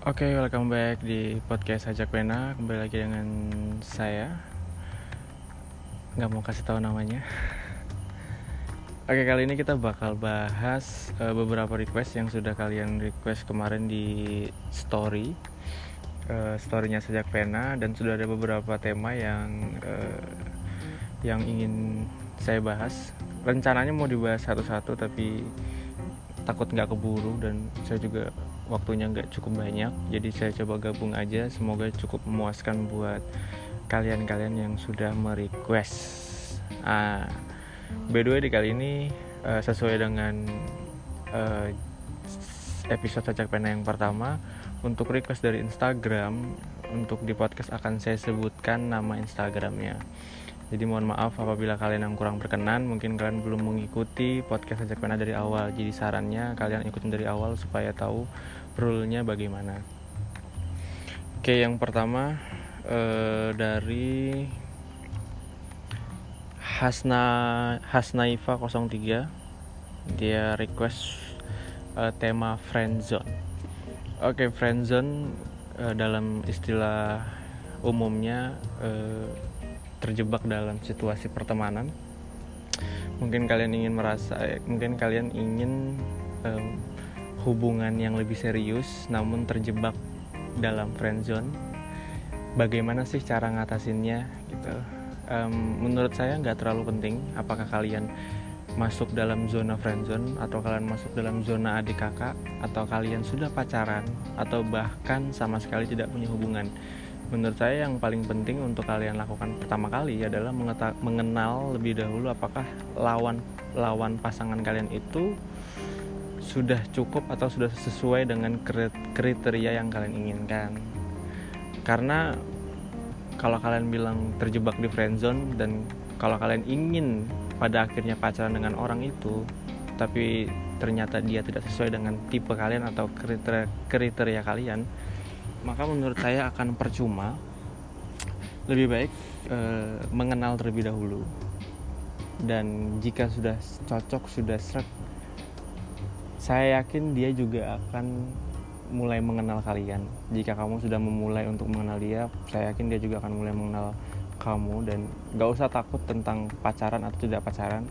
Oke, okay, welcome back di podcast Ajak Pena. Kembali lagi dengan saya. Nggak mau kasih tahu namanya. Oke, okay, kali ini kita bakal bahas uh, beberapa request yang sudah kalian request kemarin di story. Uh, storynya Sajak Pena dan sudah ada beberapa tema yang uh, yang ingin saya bahas. Rencananya mau dibahas satu-satu tapi takut nggak keburu dan saya juga waktunya nggak cukup banyak jadi saya coba gabung aja. Semoga cukup memuaskan buat kalian-kalian yang sudah merequest. Ah by the way di kali ini uh, sesuai dengan uh, episode cacak pena yang pertama untuk request dari Instagram untuk di podcast akan saya sebutkan nama Instagramnya. Jadi mohon maaf apabila kalian yang kurang berkenan, mungkin kalian belum mengikuti podcast Ajak Pena dari awal. Jadi sarannya kalian ikutin dari awal supaya tahu rule-nya bagaimana. Oke, yang pertama eh, dari Hasna Hasnaifa 03 dia request eh, tema friendzone. Oke, friendzone eh, dalam istilah umumnya eh, terjebak dalam situasi pertemanan mungkin kalian ingin merasa eh, mungkin kalian ingin um, hubungan yang lebih serius namun terjebak dalam friendzone bagaimana sih cara ngatasinnya gitu. Um, menurut saya nggak terlalu penting apakah kalian masuk dalam zona friendzone atau kalian masuk dalam zona adik kakak atau kalian sudah pacaran atau bahkan sama sekali tidak punya hubungan. Menurut saya yang paling penting untuk kalian lakukan pertama kali adalah mengenal lebih dahulu apakah lawan lawan pasangan kalian itu sudah cukup atau sudah sesuai dengan kriteria yang kalian inginkan. Karena kalau kalian bilang terjebak di friendzone dan kalau kalian ingin pada akhirnya pacaran dengan orang itu tapi ternyata dia tidak sesuai dengan tipe kalian atau kriteria, kriteria kalian maka menurut saya akan percuma lebih baik e, mengenal terlebih dahulu. Dan jika sudah cocok sudah seret saya yakin dia juga akan mulai mengenal kalian. Jika kamu sudah memulai untuk mengenal dia saya yakin dia juga akan mulai mengenal kamu. Dan gak usah takut tentang pacaran atau tidak pacaran.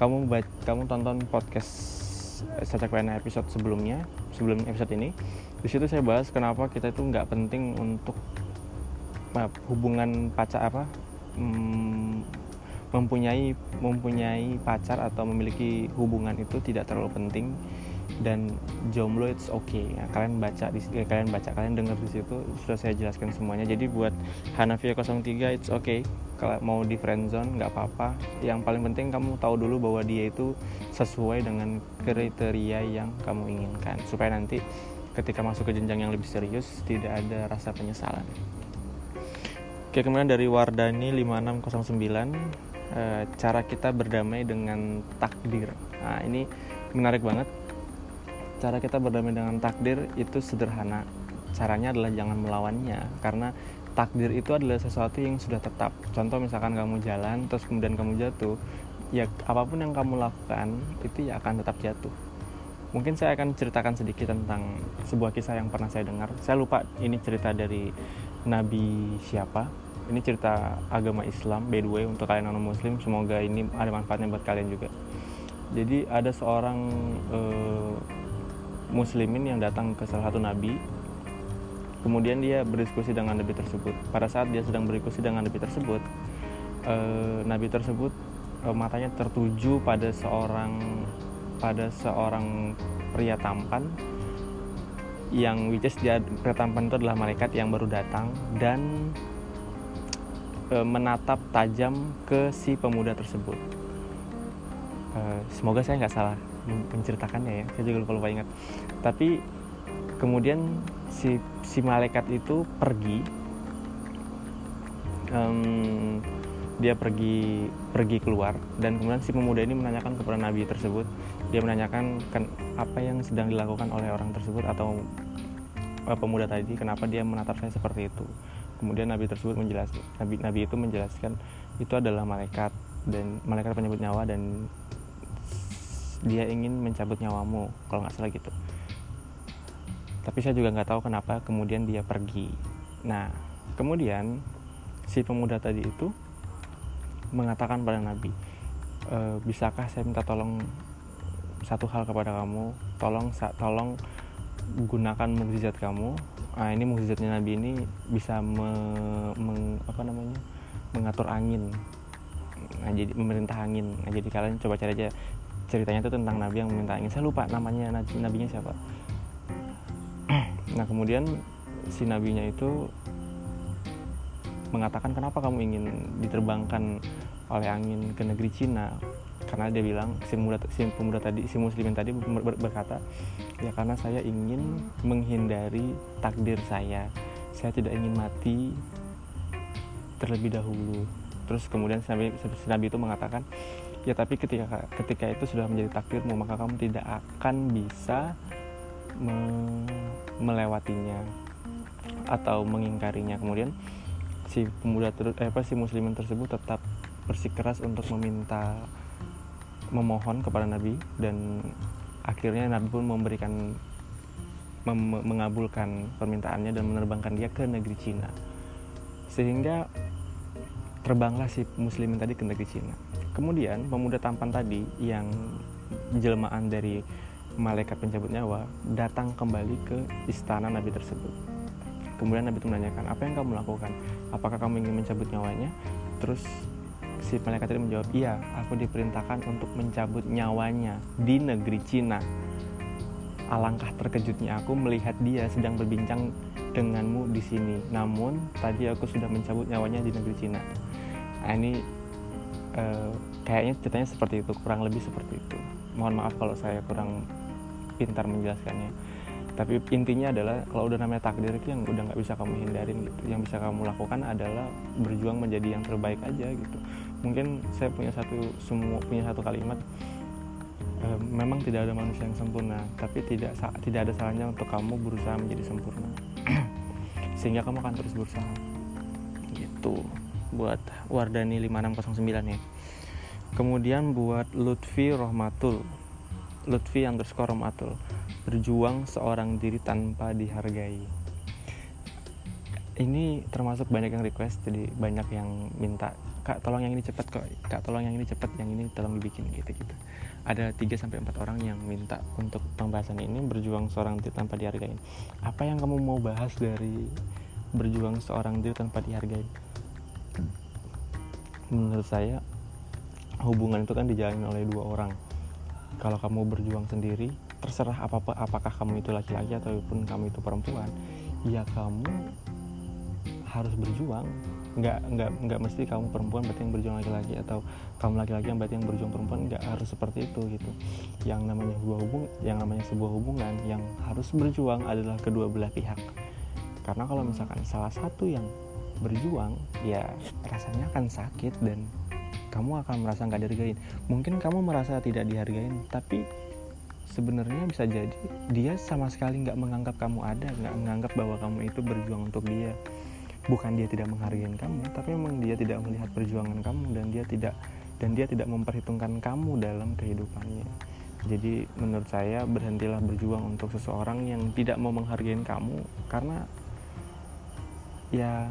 Kamu kamu tonton podcast Sacak Pena episode sebelumnya sebelum episode ini. Di situ saya bahas kenapa kita itu nggak penting untuk hubungan pacar apa hmm, mempunyai mempunyai pacar atau memiliki hubungan itu tidak terlalu penting. Dan jomblo it's okay. Ya, kalian baca di eh, kalian baca kalian dengar di situ sudah saya jelaskan semuanya. Jadi buat Hanafia 03 it's okay. Kalau mau di friendzone nggak apa-apa. Yang paling penting kamu tahu dulu bahwa dia itu sesuai dengan kriteria yang kamu inginkan. Supaya nanti ketika masuk ke jenjang yang lebih serius tidak ada rasa penyesalan. Oke kemudian dari Wardani 5609 e, cara kita berdamai dengan takdir. Nah ini menarik banget. Cara kita berdamai dengan takdir itu sederhana. Caranya adalah jangan melawannya karena takdir itu adalah sesuatu yang sudah tetap. Contoh misalkan kamu jalan terus kemudian kamu jatuh ya apa pun yang kamu lakukan itu ya akan tetap jatuh. Mungkin saya akan ceritakan sedikit tentang sebuah kisah yang pernah saya dengar. Saya lupa ini cerita dari nabi siapa ini cerita agama Islam by the way untuk kalian non muslim semoga ini ada manfaatnya buat kalian juga. Jadi ada seorang uh, muslimin yang datang ke salah satu nabi. Kemudian dia berdiskusi dengan nabi tersebut. Pada saat dia sedang berdiskusi dengan nabi tersebut uh, nabi tersebut uh, matanya tertuju pada seorang pada seorang pria tampan yang which is dia pria tampan itu adalah malaikat yang baru datang dan e, menatap tajam ke si pemuda tersebut. E, semoga saya nggak salah menceritakannya ya, saya juga lupa lupa ingat. Tapi kemudian si si malaikat itu pergi. Um, dia pergi pergi keluar dan kemudian si pemuda ini menanyakan kepada nabi tersebut dia menanyakan kan apa yang sedang dilakukan oleh orang tersebut atau uh, pemuda tadi kenapa dia menatap saya seperti itu kemudian nabi tersebut menjelaskan nabi nabi itu menjelaskan itu adalah malaikat dan malaikat penyebut nyawa dan dia ingin mencabut nyawamu kalau nggak salah gitu. Tapi saya juga nggak tahu kenapa kemudian dia pergi. Nah kemudian si pemuda tadi itu mengatakan pada Nabi e, bisakah saya minta tolong satu hal kepada kamu? Tolong tolong gunakan mukjizat kamu nah ini mukjizatnya Nabi ini bisa me, meng, apa namanya mengatur angin. Nah jadi memerintah angin. Nah jadi kalian coba cari aja ceritanya itu tentang Nabi yang meminta angin. Saya lupa namanya nabi nabinya siapa. Nah kemudian si nabinya itu mengatakan kenapa kamu ingin diterbangkan oleh angin ke negeri Cina karena dia bilang si pemuda si pemuda tadi si muslimin tadi ber, berkata ya karena saya ingin menghindari takdir saya. Saya tidak ingin mati terlebih dahulu. Terus kemudian si nabi, si nabi itu mengatakan ya tapi ketika ketika itu sudah menjadi takdirmu maka kamu tidak akan bisa me, melewatinya atau mengingkarinya. Kemudian si pemuda ter, eh, apa si muslimin tersebut tetap bersikeras untuk meminta memohon kepada Nabi dan akhirnya Nabi pun memberikan mem, mengabulkan permintaannya dan menerbangkan dia ke negeri Cina. Sehingga terbanglah si muslimin tadi ke negeri Cina. Kemudian pemuda tampan tadi yang jelmaan dari malaikat pencabut nyawa datang kembali ke istana Nabi tersebut. Kemudian Nabi itu menanyakan apa yang kamu lakukan? Apakah kamu ingin mencabut nyawanya? Terus si malaikat tadi menjawab, iya, aku diperintahkan untuk mencabut nyawanya di negeri Cina. Alangkah terkejutnya aku melihat dia sedang berbincang denganmu di sini. Namun tadi aku sudah mencabut nyawanya di negeri Cina. Nah, ini uh, kayaknya ceritanya seperti itu, kurang lebih seperti itu. Mohon maaf kalau saya kurang pintar menjelaskannya tapi intinya adalah kalau udah namanya takdir itu yang udah nggak bisa kamu hindarin gitu. Yang bisa kamu lakukan adalah berjuang menjadi yang terbaik aja gitu. Mungkin saya punya satu semua punya satu kalimat e, memang tidak ada manusia yang sempurna tapi tidak tidak ada salahnya untuk kamu berusaha menjadi sempurna. Sehingga kamu akan terus berusaha. Gitu. Buat Wardani 5609 ya. Kemudian buat Lutfi Rohmatul Lutfi underscore Rohmatul berjuang seorang diri tanpa dihargai. Ini termasuk banyak yang request jadi banyak yang minta kak tolong yang ini cepat kok. Kak tolong yang ini cepat yang ini tolong dibikin gitu gitu ada 3 sampai empat orang yang minta untuk pembahasan ini berjuang seorang diri tanpa dihargai. Apa yang kamu mau bahas dari berjuang seorang diri tanpa dihargai menurut saya hubungan itu kan dijalani oleh dua orang kalau kamu berjuang sendiri terserah apa apa apakah kamu itu laki-laki ataupun kamu itu perempuan ya kamu harus berjuang. Nggak nggak nggak mesti kamu perempuan berarti yang berjuang laki-laki atau kamu laki-laki yang berarti yang berjuang perempuan nggak harus seperti itu gitu. Yang namanya sebuah hubung yang namanya sebuah hubungan yang harus berjuang adalah kedua belah pihak. Karena kalau misalkan salah satu yang berjuang ya rasanya akan sakit dan kamu akan merasa nggak dihargain. Mungkin kamu merasa tidak dihargain tapi sebenarnya bisa jadi dia sama sekali nggak menganggap kamu ada nggak menganggap bahwa kamu itu berjuang untuk dia. Bukan dia tidak menghargai kamu tapi memang dia tidak melihat perjuangan kamu dan dia tidak dan dia tidak memperhitungkan kamu dalam kehidupannya. Jadi menurut saya berhentilah berjuang untuk seseorang yang tidak mau menghargai kamu karena ya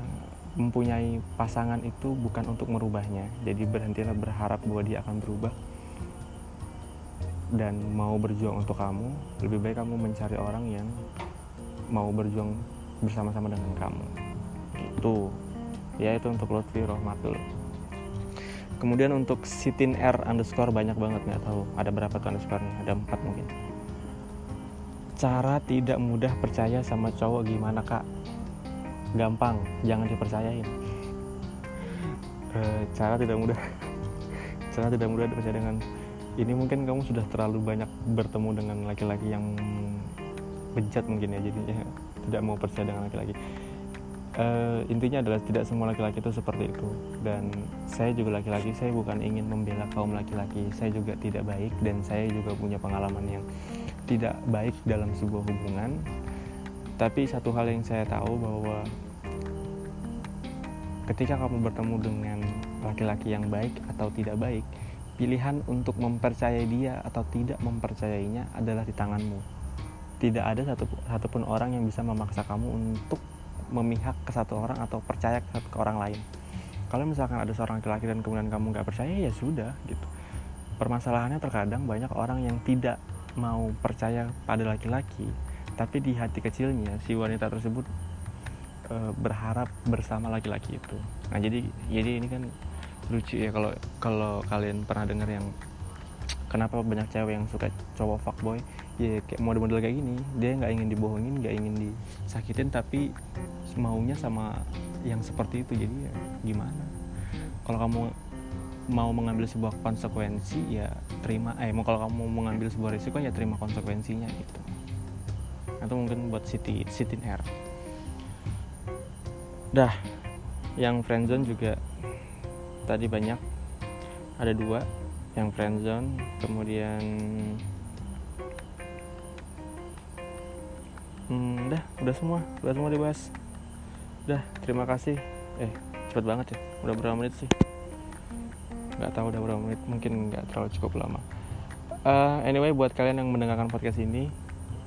mempunyai pasangan itu bukan untuk merubahnya. Jadi berhentilah berharap bahwa dia akan berubah. Dan mau berjuang untuk kamu lebih baik kamu mencari orang yang mau berjuang bersama-sama dengan kamu. Itu. Ya itu untuk Lutfi Rohmatul kemudian untuk sitin R underscore banyak banget nggak tahu ada berapa tuh underscore nya ada empat mungkin. Cara tidak mudah percaya sama cowok gimana kak gampang jangan dipercayain. E, cara tidak mudah. Cara tidak mudah dipercaya dengan ini mungkin kamu sudah terlalu banyak bertemu dengan laki-laki yang bejat mungkin ya jadinya tidak mau percaya dengan laki-laki. Uh, intinya adalah tidak semua laki-laki itu seperti itu. Dan saya juga laki-laki saya bukan ingin membela kaum laki-laki. Saya juga tidak baik dan saya juga punya pengalaman yang tidak baik dalam sebuah hubungan tapi satu hal yang saya tahu bahwa ketika kamu bertemu dengan laki-laki yang baik atau tidak baik pilihan untuk mempercayai dia atau tidak mempercayainya adalah di tanganmu. Tidak ada satu satupun orang yang bisa memaksa kamu untuk memihak ke satu orang atau percaya ke, ke orang lain. Kalau misalkan ada seorang laki-laki dan kemudian kamu nggak percaya ya sudah gitu. Permasalahannya terkadang banyak orang yang tidak mau percaya pada laki-laki tapi di hati kecilnya si wanita tersebut e, berharap bersama laki-laki itu. Nah jadi jadi ini kan lucu ya kalau kalau kalian pernah dengar yang kenapa banyak cewek yang suka cowok fuckboy? Ya kayak model-model kayak gini. Dia nggak ingin dibohongin nggak ingin disakitin tapi maunya sama yang seperti itu. Jadi ya gimana? Kalau kamu mau mengambil sebuah konsekuensi ya terima eh mau kalau kamu mengambil sebuah risiko ya terima konsekuensinya gitu atau mungkin buat city sitin air. Dah yang friendzone juga tadi banyak. Ada dua yang friendzone kemudian hmm, udah udah semua udah semua dibahas. Udah terima kasih. Eh cepet banget ya udah berapa menit sih? Nggak tahu udah berapa menit mungkin nggak terlalu cukup lama. Uh, anyway buat kalian yang mendengarkan podcast ini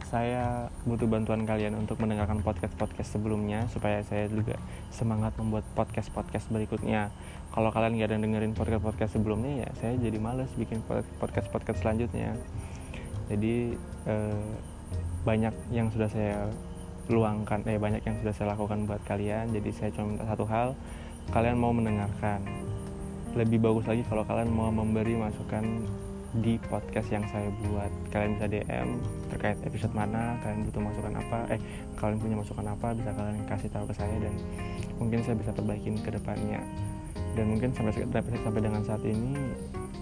saya butuh bantuan kalian untuk mendengarkan podcast-podcast sebelumnya supaya saya juga semangat membuat podcast-podcast berikutnya. Kalau kalian gak ada dengerin podcast-podcast sebelumnya ya saya jadi males bikin podcast-podcast selanjutnya. Jadi eh, banyak yang sudah saya luangkan, eh banyak yang sudah saya lakukan buat kalian. Jadi saya cuma minta satu hal, kalian mau mendengarkan. Lebih bagus lagi kalau kalian mau memberi masukan di podcast yang saya buat. Kalian bisa DM terkait episode mana kalian butuh masukan apa eh kalian punya masukan apa bisa kalian kasih tahu ke saya dan mungkin saya bisa perbaikin ke depannya. Dan mungkin sampai sampai dengan saat ini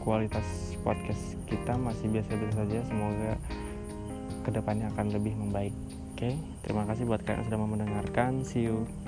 kualitas podcast kita masih biasa-biasa saja. Semoga ke depannya akan lebih membaik. Oke terima kasih buat kalian yang sudah mendengarkan. See you